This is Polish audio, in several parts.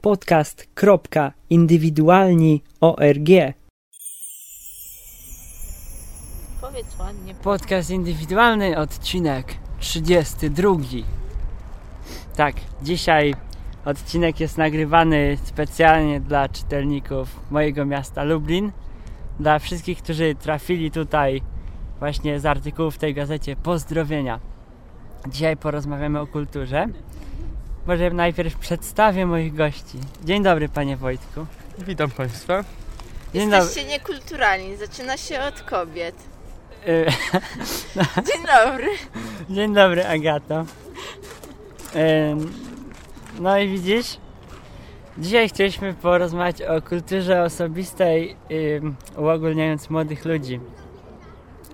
podcast.indywidualni.org Powiedz ładnie. Podcast indywidualny, odcinek 32. Tak, dzisiaj odcinek jest nagrywany specjalnie dla czytelników mojego miasta Lublin. Dla wszystkich, którzy trafili tutaj właśnie z artykułów w tej gazecie. Pozdrowienia. Dzisiaj porozmawiamy o kulturze. Może najpierw przedstawię moich gości. Dzień dobry, panie Wojtku. Witam Państwa. Dzień. Jesteście niekulturalni. Zaczyna się od kobiet. Y, Dzień dobry. Dzień dobry, Agato. Ym, No i widzisz, dzisiaj chcieliśmy porozmawiać o kulturze osobistej, ym, uogólniając młodych ludzi.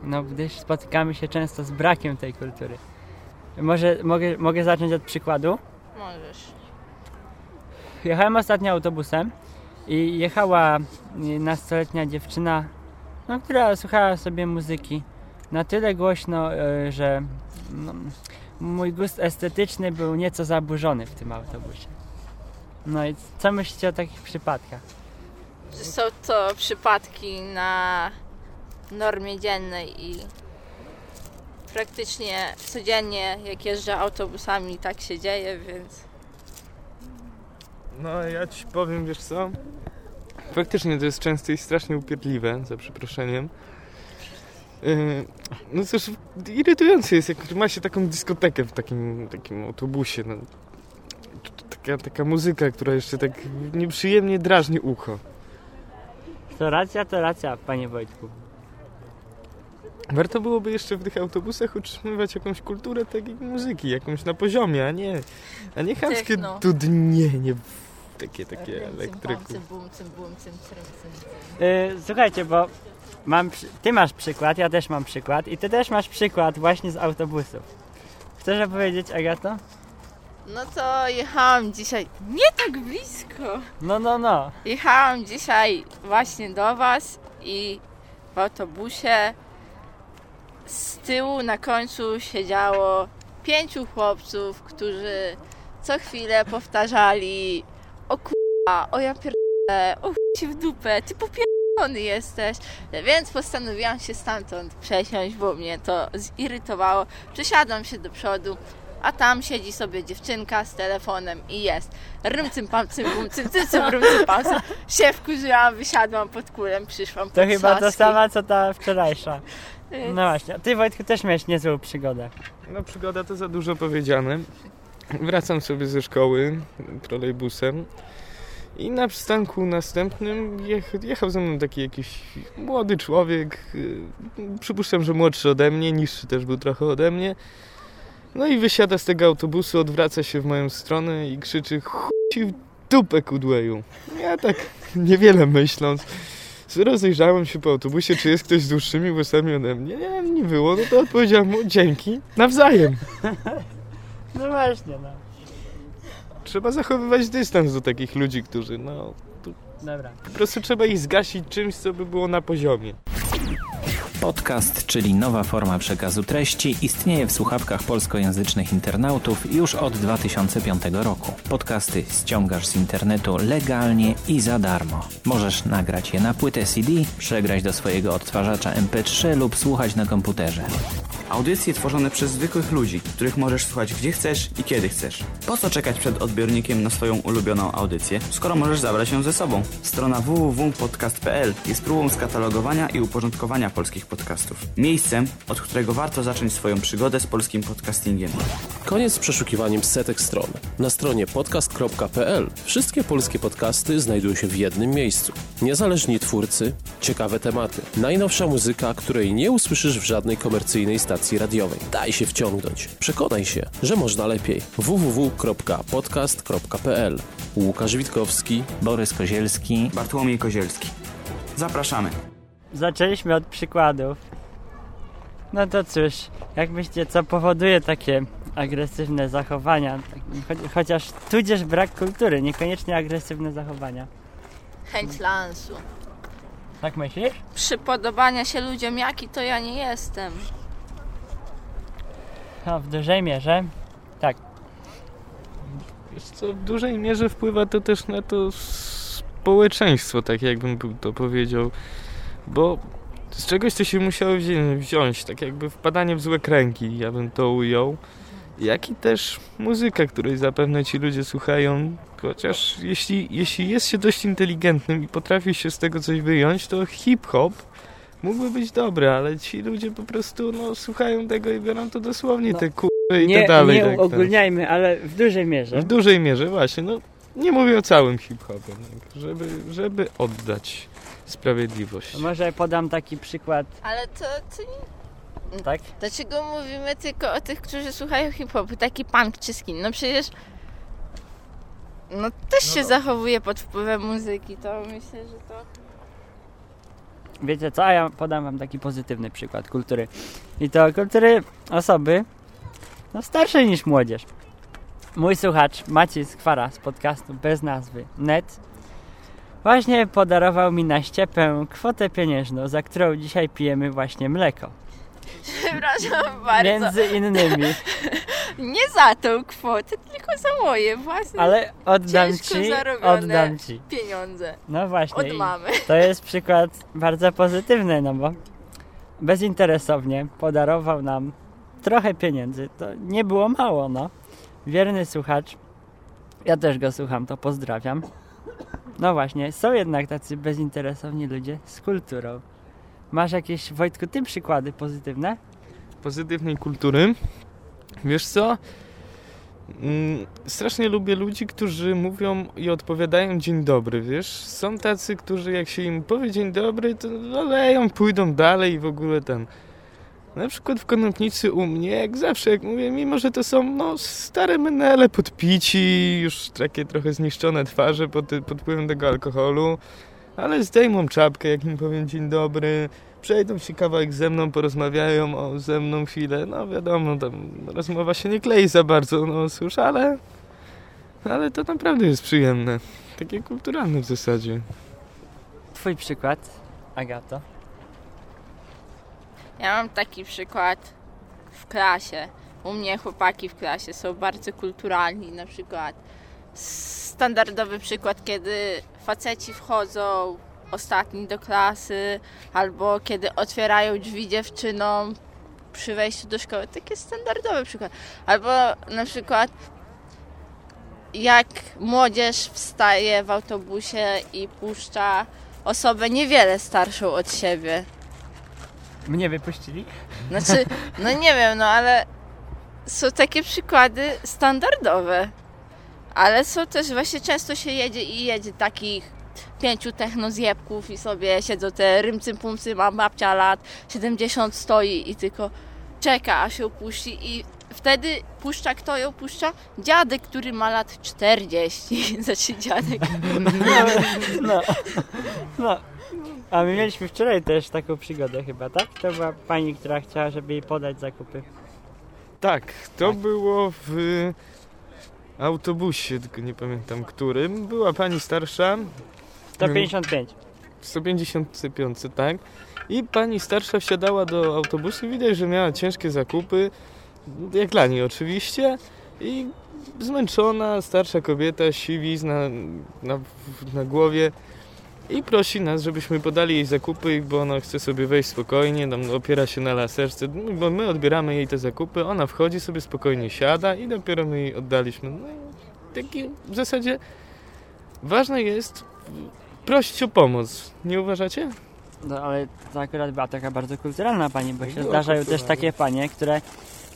No, gdyż spotykamy się często z brakiem tej kultury. Może mogę, mogę zacząć od przykładu. Możesz. Jechałem ostatnio autobusem i jechała nastoletnia dziewczyna, no, która słuchała sobie muzyki na tyle głośno, y, że no, mój gust estetyczny był nieco zaburzony w tym autobusie. No i co myślicie o takich przypadkach? Są to przypadki na normie dziennej i praktycznie codziennie jak jeżdżę autobusami tak się dzieje, więc No ja Ci powiem, wiesz co? Faktycznie to jest często i strasznie upierdliwe, za przeproszeniem. Yy, No cóż, irytujące jest, jak ma się taką dyskotekę w takim, takim autobusie. No. Taka, taka muzyka, która jeszcze tak nieprzyjemnie drażni ucho. To racja, to racja, panie Wojtku. Warto byłoby jeszcze w tych autobusach utrzymywać jakąś kulturę takiej muzyki, jakąś na poziomie, a nie, a nie chamskie Techno. dudnienie, takie, takie elektryku. Cym, bum, cym, bum, cym, cym, cym, cym. Yy, słuchajcie, bo mam, przy- ty masz przykład, ja też mam przykład i ty też masz przykład właśnie z autobusów. Chcesz opowiedzieć, Agato? No to jechałam dzisiaj nie tak blisko. No, no, no. Jechałam dzisiaj właśnie do Was i w autobusie z tyłu na końcu siedziało pięciu chłopców, którzy co chwilę powtarzali o k***a, o ja pierdolę, o ci w dupę, ty popierdolony jesteś. Więc postanowiłam się stamtąd przesiąść, bo mnie to zirytowało. Przesiadłam się do przodu, a tam siedzi sobie dziewczynka z telefonem i jest rym cym pam cym bum cym cym cym rum cym pam cym. Się wkurzyłam, wysiadłam pod kulem, przyszłam To pod chyba to sama co ta wczorajsza. No właśnie, a ty Wojtku też miałeś niezłą przygodę. No przygoda to za dużo powiedziane. Wracam sobie ze szkoły trolejbusem i na przystanku następnym jech, jechał ze mną taki jakiś młody człowiek. Przypuszczam, że młodszy ode mnie, niższy też był trochę ode mnie. No i wysiada z tego autobusu, odwraca się w moją stronę i krzyczy chuj w dupę kudłeju. Ja tak niewiele myśląc rozejrzałem się po autobusie, czy jest ktoś z dłuższymi włosami ode mnie. Nie, nie było, no to odpowiedziałem mu dzięki, nawzajem. No właśnie, no. Trzeba zachowywać dystans do takich ludzi, którzy, no, Dobra. po prostu trzeba ich zgasić czymś, co by było na poziomie. Podcast, czyli nowa forma przekazu treści, istnieje w słuchawkach polskojęzycznych internautów już od 2005 roku. Podcasty ściągasz z internetu legalnie i za darmo. Możesz nagrać je na płytę CD, przegrać do swojego odtwarzacza MP3 lub słuchać na komputerze. Audycje tworzone przez zwykłych ludzi, których możesz słuchać gdzie chcesz i kiedy chcesz. Po co czekać przed odbiornikiem na swoją ulubioną audycję, skoro możesz zabrać ją ze sobą? Strona www.podcast.pl jest próbą skatalogowania i uporządkowania polskich podcastów. Miejscem, od którego warto zacząć swoją przygodę z polskim podcastingiem. Koniec z przeszukiwaniem setek stron. Na stronie podcast.pl wszystkie polskie podcasty znajdują się w jednym miejscu. Niezależni twórcy, ciekawe tematy, najnowsza muzyka, której nie usłyszysz w żadnej komercyjnej stacji radiowej. Daj się wciągnąć. Przekonaj się, że można lepiej. www.podcast.pl Łukasz Witkowski, Borys Kozielski, Bartłomiej Kozielski. Zapraszamy. Zaczęliśmy od przykładów. No to cóż, jak myślicie, co powoduje takie agresywne zachowania? Cho- Chociaż tudzież brak kultury, niekoniecznie agresywne zachowania. chęć lansu. Tak myślisz? Przypodobania się ludziom, jaki to ja nie jestem. No, w dużej mierze. Tak. Wiesz co, w dużej mierze wpływa to też na to społeczeństwo, tak jakbym to powiedział. Bo z czegoś to się musiało wziąć, tak jakby wpadanie w złe kręgi, ja bym to ujął. Jak i też muzyka, której zapewne ci ludzie słuchają, chociaż jeśli, jeśli jest się dość inteligentnym i potrafi się z tego coś wyjąć, to hip-hop mógłby być dobry, ale ci ludzie po prostu no, słuchają tego i biorą to dosłownie, no, te kurwy i nie, tak dalej. Nie tak, ogólniajmy, tak. ale w dużej mierze. W dużej mierze, właśnie. No, nie mówię o całym hip-hopie, no, żeby, żeby oddać sprawiedliwość. może podam taki przykład. Ale to, to nie... Tak? Dlaczego mówimy tylko o tych, którzy słuchają hip-hopu? Taki punk czy skin? No przecież no też no się zachowuje pod wpływem muzyki, to myślę, że to... Wiecie co, a ja podam wam taki pozytywny przykład kultury. I to kultury osoby no starszej niż młodzież. Mój słuchacz Maciej Skwara z podcastu bez nazwy NET właśnie podarował mi na ściepę kwotę pieniężną, za którą dzisiaj pijemy właśnie mleko. Przepraszam bardzo. Między innymi. Nie za tą kwotę, tylko za moje własne. Ale oddam ci, oddam ci. pieniądze. No właśnie. Od mamy. To jest przykład bardzo pozytywny, no bo bezinteresownie podarował nam trochę pieniędzy. To nie było mało, no. Wierny słuchacz. Ja też go słucham, to pozdrawiam. No właśnie, są jednak tacy bezinteresowni ludzie z kulturą. Masz jakieś, Wojtku, tym przykłady pozytywne? Pozytywnej kultury? Wiesz co? Mm, strasznie lubię ludzi, którzy mówią i odpowiadają dzień dobry, wiesz? Są tacy, którzy jak się im powie dzień dobry, to oleją, pójdą dalej i w ogóle ten... Na przykład w konopnicy u mnie, jak zawsze, jak mówię, mimo że to są no, stare menele podpici, już takie trochę zniszczone twarze pod, pod wpływem tego alkoholu, ale zdejmą czapkę, jak im powiem dzień dobry, przejdą się kawałek ze mną, porozmawiają o ze mną chwilę, no wiadomo, tam rozmowa się nie klei za bardzo, no cóż, ale, ale to naprawdę jest przyjemne, takie kulturalne w zasadzie. Twój przykład, Agato? Ja mam taki przykład w klasie. U mnie chłopaki w klasie są bardzo kulturalni, na przykład standardowy przykład, kiedy faceci wchodzą ostatni do klasy, albo kiedy otwierają drzwi dziewczynom przy wejściu do szkoły. Taki standardowy przykład. Albo na przykład jak młodzież wstaje w autobusie i puszcza osobę niewiele starszą od siebie. Mnie wypuścili? Znaczy, no nie wiem, no ale są takie przykłady standardowe. Ale są też właśnie często się jedzie i jedzie takich pięciu technozjebków i sobie siedzą te rymcym pumcy, ma babcia lat 70 stoi i tylko czeka aż ją puści i wtedy puszcza kto ją puszcza? Dziadek, który ma lat 40. Znaczy dziadek. No, no. A my mieliśmy wczoraj też taką przygodę chyba, tak? To była pani, która chciała, żeby jej podać zakupy. Tak, to tak. było w autobusie, tylko nie pamiętam którym. Była pani starsza. 155. 155, tak. I pani starsza wsiadała do autobusu. Widać, że miała ciężkie zakupy. Jak dla niej oczywiście. I zmęczona, starsza kobieta, siwizna na, na głowie i prosi nas, żebyśmy podali jej zakupy, bo ona chce sobie wejść spokojnie, tam opiera się na laserce, bo my odbieramy jej te zakupy, ona wchodzi sobie spokojnie, siada i dopiero my jej oddaliśmy. No, taki w zasadzie ważne jest prosić o pomoc, nie uważacie? No ale to akurat była taka bardzo kulturalna pani, bo się zdarzają też takie panie, które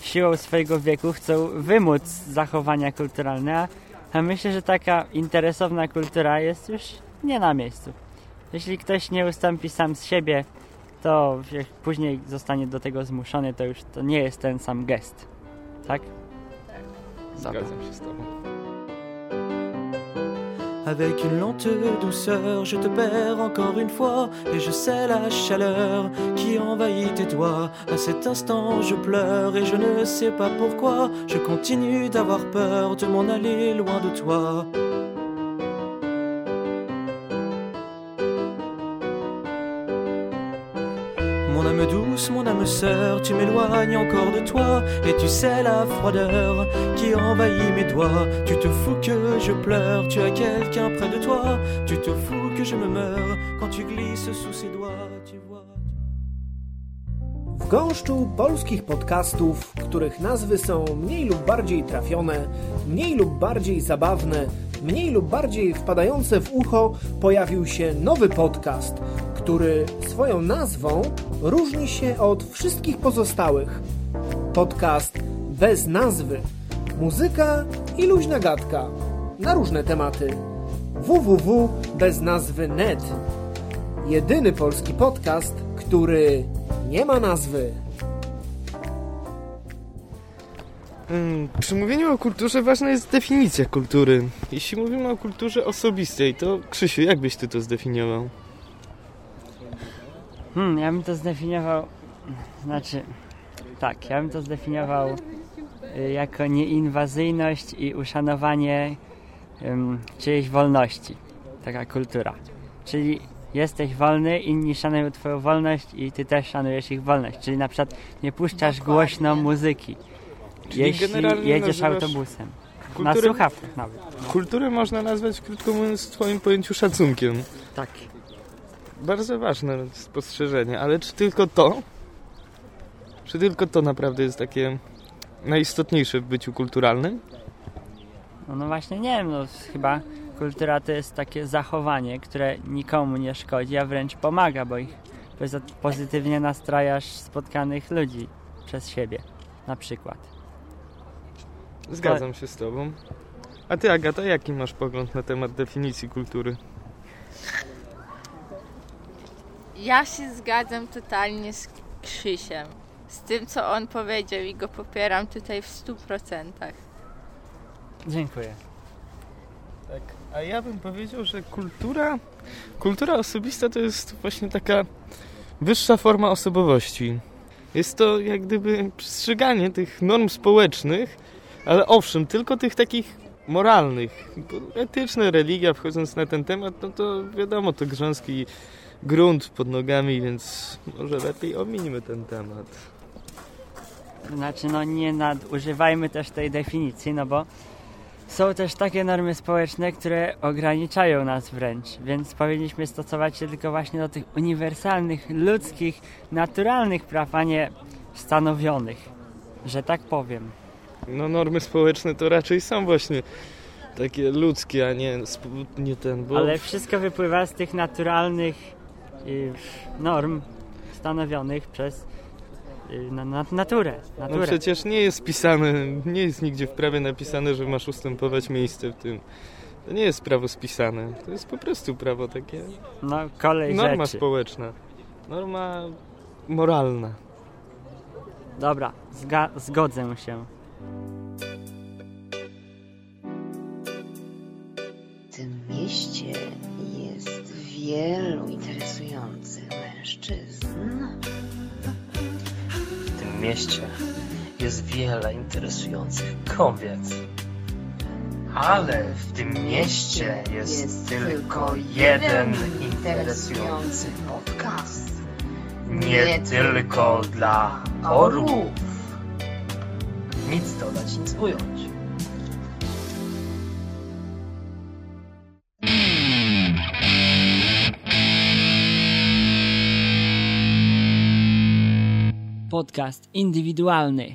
siłą swojego wieku chcą wymóc zachowania kulturalne, a myślę, że taka interesowna kultura jest już nie na miejscu. Jeśli ktoś nie ustąpi sam z siebie, to jak później zostanie do tego zmuszony, to już to nie jest ten sam gest. Tak? Tak. Zgadzam się z tobą. Avec une lente douceur, je te perds encore une fois, et je sais la chaleur qui envahit tes doigts. À cet instant, je pleure et je ne sais pas pourquoi. Je continue d'avoir peur de m'en aller loin de toi. Me douce, mon âme sœur, tu m'éloignes encore de toi, et tu sais la froideur qui envahit mes doigts. Tu te fous que je pleure, tu as quelqu'un près de toi, tu te fous que je me meurs quand tu glisses sous ses doigts, tu vois. W gąszczu polskich podcastów, których nazwy są mniej lub bardziej trafione, mniej lub bardziej zabawne, mniej lub bardziej wpadające w ucho, pojawił się nowy podcast, który swoją nazwą różni się od wszystkich pozostałych. Podcast bez nazwy. Muzyka i luźna gadka na różne tematy. www.beznazwy.net Jedyny polski podcast, który nie ma nazwy. Mm, Przy mówieniu o kulturze ważna jest definicja kultury. Jeśli mówimy o kulturze osobistej, to Krzysiu, jak byś ty to zdefiniował? Hmm, ja bym to zdefiniował, znaczy, tak, ja bym to zdefiniował y, jako nieinwazyjność i uszanowanie ym, czyjejś wolności. Taka kultura. Czyli jesteś wolny, inni szanują twoją wolność i ty też szanujesz ich wolność. Czyli na przykład nie puszczasz Dokładnie. głośno muzyki, Czyli jeśli jedziesz autobusem. Na słuchawkach nawet. kulturę można nazwać, krótko mówiąc, w twoim pojęciu szacunkiem. Tak. Bardzo ważne spostrzeżenie, ale czy tylko to? Czy tylko to naprawdę jest takie najistotniejsze w byciu kulturalnym? No, no właśnie nie wiem, no chyba kultura to jest takie zachowanie, które nikomu nie szkodzi, a wręcz pomaga, bo ich pozytywnie nastrajasz spotkanych ludzi przez siebie, na przykład. Zgadzam się z tobą. A ty, Agata, jaki masz pogląd na temat definicji kultury? Ja się zgadzam totalnie z Krzysiem. Z tym, co on powiedział i go popieram tutaj w 100%. Dziękuję. Tak, a ja bym powiedział, że kultura, kultura osobista to jest właśnie taka wyższa forma osobowości. Jest to jak gdyby przestrzeganie tych norm społecznych, ale owszem, tylko tych takich moralnych. Etyczne, religia, wchodząc na ten temat, no to wiadomo, to grząski grunt pod nogami, więc może lepiej ominimy ten temat. Znaczy, no nie nadużywajmy też tej definicji, no bo są też takie normy społeczne, które ograniczają nas wręcz, więc powinniśmy stosować się tylko właśnie do tych uniwersalnych, ludzkich, naturalnych praw, a nie stanowionych, że tak powiem. No normy społeczne to raczej są właśnie takie ludzkie, a nie, nie ten, bo... Ale wszystko wypływa z tych naturalnych norm stanowionych przez y, na, na, naturę. No naturę. przecież nie jest pisane, nie jest nigdzie w prawie napisane, że masz ustępować miejsce w tym. To nie jest prawo spisane, to jest po prostu prawo takie. No, kolej Norma rzeczy. społeczna, norma moralna. Dobra, zga- zgodzę się. W tym mieście jest wielu interesujących mężczyzn. W tym mieście jest wiele interesujących kobiet. Ale w tym mieście jest, tylko jeden interesujący podcast. Nie tylko dla orłów. Nic dodać, nic ująć. Podcast indywidualny.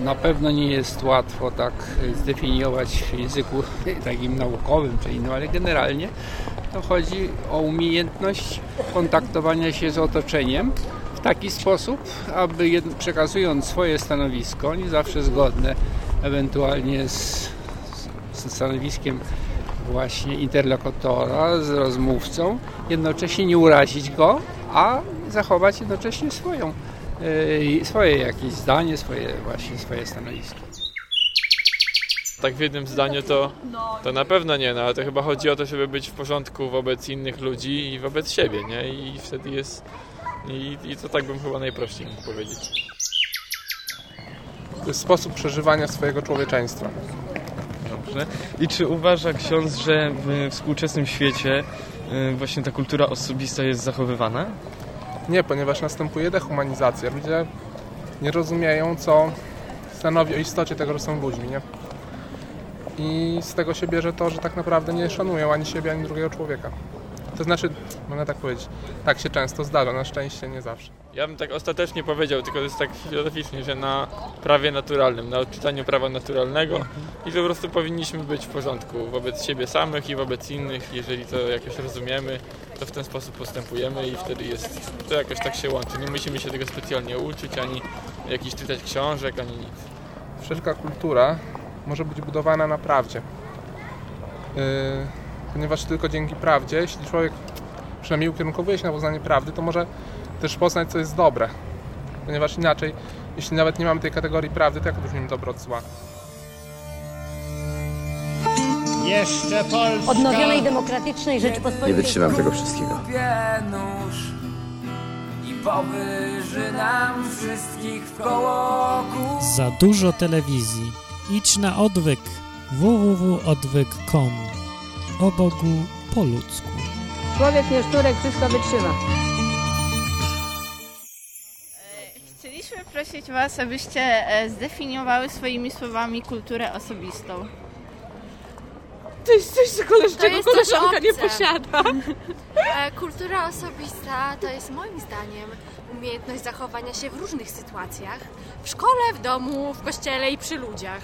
Na pewno nie jest łatwo tak zdefiniować w języku takim naukowym czy innym, ale generalnie to chodzi o umiejętność kontaktowania się z otoczeniem w taki sposób, aby przekazując swoje stanowisko, nie zawsze zgodne ewentualnie z, z stanowiskiem właśnie interlokutora, z rozmówcą, jednocześnie nie urazić go, a zachować jednocześnie swoją y, swoje jakieś zdanie, swoje właśnie swoje stanowisko. Tak w jednym zdaniu to, to na pewno nie, no ale to chyba chodzi o to, żeby być w porządku wobec innych ludzi i wobec siebie, nie? I wtedy jest... I, i to tak bym chyba najprościej mógł powiedzieć. To jest sposób przeżywania swojego człowieczeństwa. Dobrze. I czy uważa ksiądz, że w współczesnym świecie y, właśnie ta kultura osobista jest zachowywana? Nie, ponieważ następuje dehumanizacja. Ludzie nie rozumieją, co stanowi o istocie tego, że są ludźmi, nie? I z tego się bierze to, że tak naprawdę nie szanują ani siebie, ani drugiego człowieka. To znaczy, można tak powiedzieć, tak się często zdarza, na szczęście nie zawsze. Ja bym tak ostatecznie powiedział, tylko to jest tak filozoficznie, że na prawie naturalnym, na odczytaniu prawa naturalnego i po prostu powinniśmy być w porządku wobec siebie samych i wobec innych. Jeżeli to jakoś rozumiemy, to w ten sposób postępujemy i wtedy jest, to jakoś tak się łączy. Nie musimy się tego specjalnie uczyć, ani jakiś czytać książek, ani nic. Wszelka kultura może być budowana na prawdzie. Yy, ponieważ tylko dzięki prawdzie, jeśli człowiek przynajmniej ukierunkowuje się na poznanie prawdy, to może też poznać, co jest dobre. Ponieważ inaczej, jeśli nawet nie mamy tej kategorii prawdy, to jak odróżnimy dobro od zła? Jeszcze Polska. Odnowionej demokratycznej Rzeczypospolitej. Nie wytrzymam tego wszystkiego. nóż i powyży nam wszystkich w koło Za dużo telewizji. Idź na odwyk www.odwyk.com O Bogu po ludzku. Człowiek nie szturek, wszystko wytrzyma. Chcieliśmy prosić Was, abyście e, zdefiniowały swoimi słowami kulturę osobistą. To jest coś, co koleż- To czego jest coś koleżanka nie posiada. E, Kultura osobista to jest moim zdaniem umiejętność zachowania się w różnych sytuacjach. W szkole, w domu, w kościele i przy ludziach.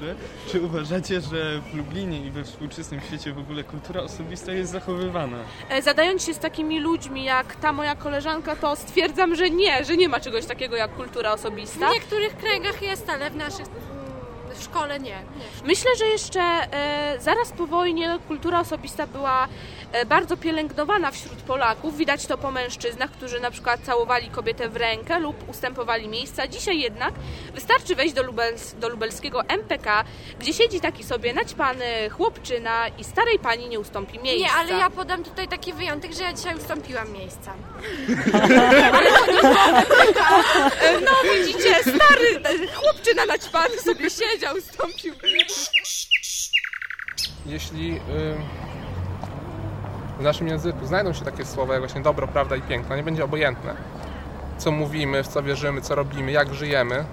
Czy, czy uważacie, że w Lublinie i we współczesnym świecie w ogóle kultura osobista jest zachowywana? E, Zadając się z takimi ludźmi jak ta moja koleżanka, to stwierdzam, że nie, że nie ma czegoś takiego jak kultura osobista. W niektórych kręgach jest, ale w naszych w szkole nie. nie. Myślę, że jeszcze e, zaraz po wojnie kultura osobista była e, bardzo pielęgnowana wśród Polaków. Widać to po mężczyznach, którzy na przykład całowali kobietę w rękę lub ustępowali miejsca. Dzisiaj jednak wystarczy wejść do, Lubels, do lubelskiego MPK, gdzie siedzi taki sobie naćpany chłopczyna i starej pani nie ustąpi miejsca. Nie, ale ja podam tutaj taki wyjątek, że ja dzisiaj ustąpiłam miejsca. Ale to nie było No widzicie, stary e, chłopczyna naćpany sobie siedział, ustąpił. Jeśli y, w naszym języku znajdą się takie słowa jak właśnie dobro, prawda i piękno, nie będzie obojętne, co mówimy, w co wierzymy, co robimy, jak żyjemy,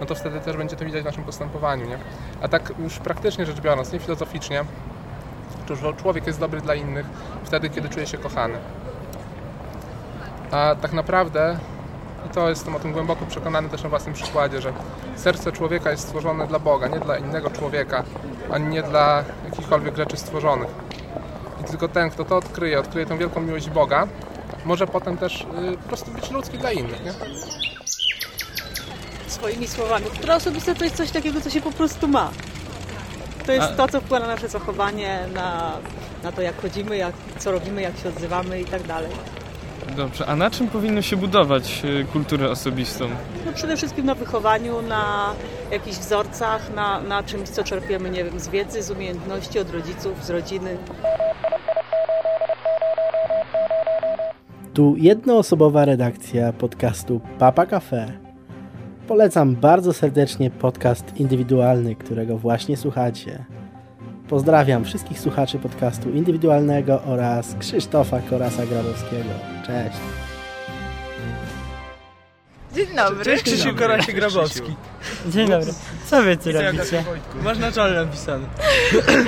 no to wtedy też będzie to widać w naszym postępowaniu, nie? A tak już praktycznie rzecz biorąc, nie filozoficznie, człowiek jest dobry dla innych wtedy, kiedy czuje się kochany. A tak naprawdę, i to jestem o tym głęboko przekonany też na własnym przykładzie, że serce człowieka jest stworzone dla Boga, nie dla innego człowieka, ani nie dla jakichkolwiek rzeczy stworzonych. I tylko ten, kto to odkryje, odkryje tę wielką miłość Boga, może potem też y, po prostu być ludzki dla innych, nie? Swoimi słowami. Kultura osobista to jest coś takiego, co się po prostu ma. To jest A- to, co wpływa na nasze zachowanie, na, na to, jak chodzimy, jak, co robimy, jak się odzywamy i tak dalej. Dobrze, a na czym powinno się budować y, kulturę osobistą? No przede wszystkim na wychowaniu, na jakichś wzorcach, na, na czymś, co czerpiemy, nie wiem, z wiedzy, z umiejętności, od rodziców, z rodziny. Tu jednoosobowa redakcja podcastu Papa Cafe. Polecam bardzo serdecznie podcast indywidualny, którego właśnie słuchacie. Pozdrawiam wszystkich słuchaczy podcastu indywidualnego oraz Krzysztofa Korasa-Grabowskiego. Cześć. Dzień dobry. Cześć Krzysiu Korasie-Grabowski. Dzień dobry. Co wy tu robicie? Masz na czole napisane.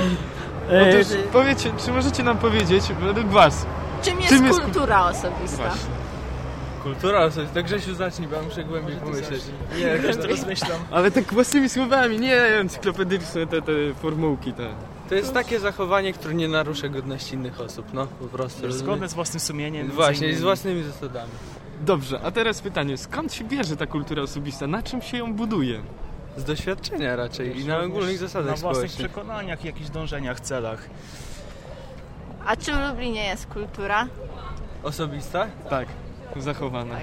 Otóż powiecie, czy możecie nam powiedzieć, według was, Czym jest Czym jest kultura osobista? Właśnie. Kultura osobista. Tak Grzesiu zacznij, bo ja muszę głębiej pomyśleć. Nie, jakoś to rozmyślam. Ale tak własnymi słowami, nie encyklopedyczne te, te formułki te. To jest takie zachowanie, które nie narusza godności innych osób, no po prostu. Zgodne z własnym sumieniem. Właśnie, z własnymi zasadami. Dobrze, a teraz pytanie, skąd się bierze ta kultura osobista? Na czym się ją buduje? Z doświadczenia raczej i na ogólnych zasadach Na własnych społecznych. przekonaniach, jakichś dążeniach, celach. A czy w Lublinie jest kultura? Osobista? Tak, zachowana.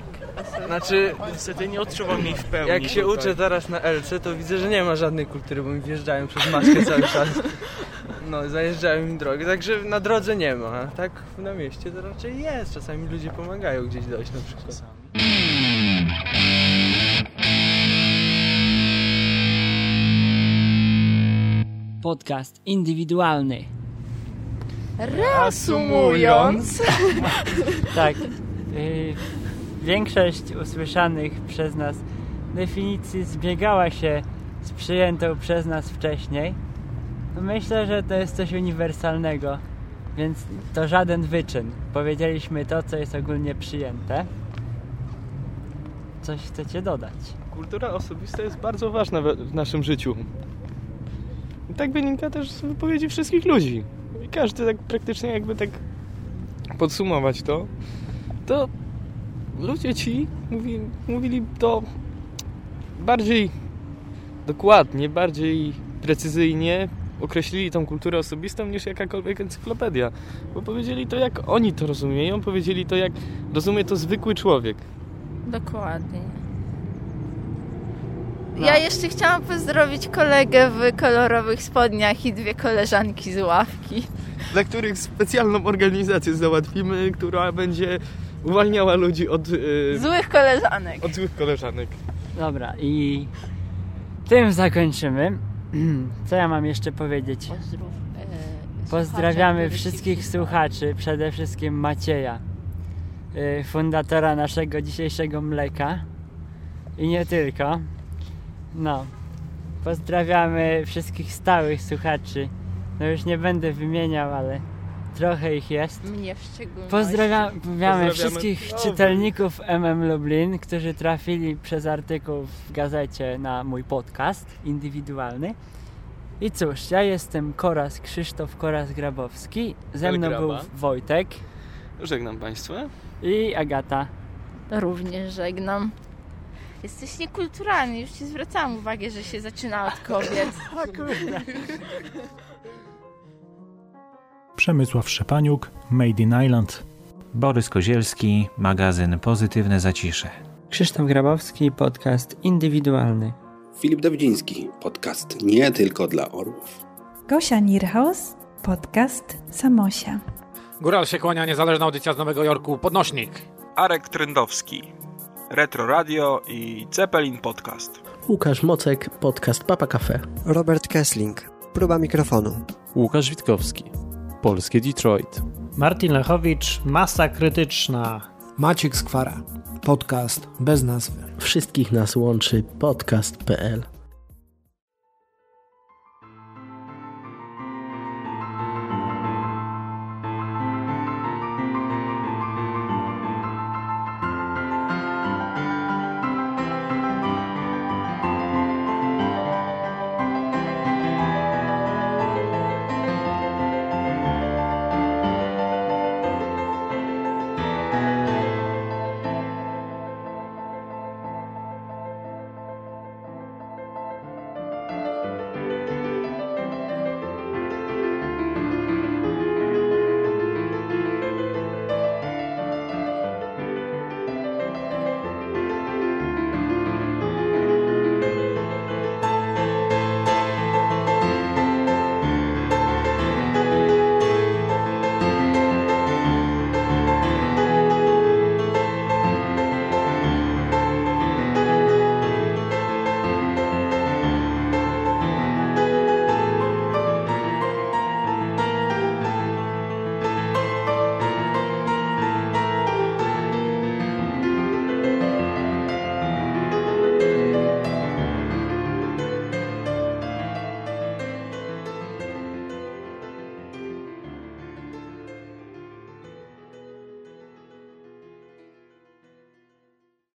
Znaczy, Niestety nie odczuwam jej w pełni. jak się tutaj. uczę teraz na LC, to widzę, że nie ma żadnej kultury, bo mi wjeżdżają przez maskę cały czas. No, zajeżdżają mi drogę, także na drodze nie ma. A tak na mieście to raczej jest. Czasami ludzie pomagają gdzieś dojść na przykład. Podcast indywidualny. Reasumując, tak. Y, większość usłyszanych przez nas definicji zbiegała się z przyjętą przez nas wcześniej. Myślę, że to jest coś uniwersalnego, więc to żaden wyczyn. Powiedzieliśmy to, co jest ogólnie przyjęte. Coś chcecie dodać? Kultura osobista jest bardzo ważna w naszym życiu. I tak wynika też z wypowiedzi wszystkich ludzi. I każdy tak praktycznie jakby tak podsumować to, to ludzie ci mówi, mówili to bardziej dokładnie, bardziej precyzyjnie określili tą kulturę osobistą niż jakakolwiek encyklopedia. Bo powiedzieli to, jak oni to rozumieją, powiedzieli to, jak rozumie to zwykły człowiek. dokładnie. No. Ja jeszcze chciałam pozdrowić kolegę w kolorowych spodniach i dwie koleżanki z ławki. dla których specjalną organizację załatwimy, która będzie uwalniała ludzi od, yy, Złych koleżanek. od złych koleżanek. Dobra, i tym zakończymy. Co ja mam jeszcze powiedzieć? Pozdrawiamy wszystkich słuchaczy, przede wszystkim Macieja, y, fundatora naszego dzisiejszego mleka i nie tylko. No, pozdrawiamy wszystkich stałych słuchaczy. No już nie będę wymieniał, ale trochę ich jest. Mnie w szczególności. Pozdrawiamy, pozdrawiamy wszystkich O, czytelników MM Lublin, którzy trafili przez artykuł w gazecie na mój podcast indywidualny. I cóż, ja jestem Koras Krzysztof Koras Grabowski, ze mną był. Wojtek Żegnam Państwa. i Agata. Również żegnam. Jesteś niekulturalny, już ci zwracałam uwagę, że się zaczyna od kobiet. O kurde. Przemysław Szczepaniuk, Made in Island. Borys Kozielski, magazyn Pozytywne Zacisze. Krzysztof Grabowski, podcast indywidualny. Filip Dawidziński, podcast nie tylko dla orłów. Gosia Nierhaus, podcast Samosia. Góral się kłania, niezależna audycja z Nowego Jorku, Podnośnik. Arek Trendowski, Retro Radio i Zeppelin Podcast. Łukasz Mocek, podcast Papa Cafe. Robert Kessling, próba mikrofonu. Łukasz Witkowski, Polskie Detroit. Martin Lechowicz, Masa Krytyczna. Maciek Skwara, podcast bez nazwy. Wszystkich nas łączy podcast.pl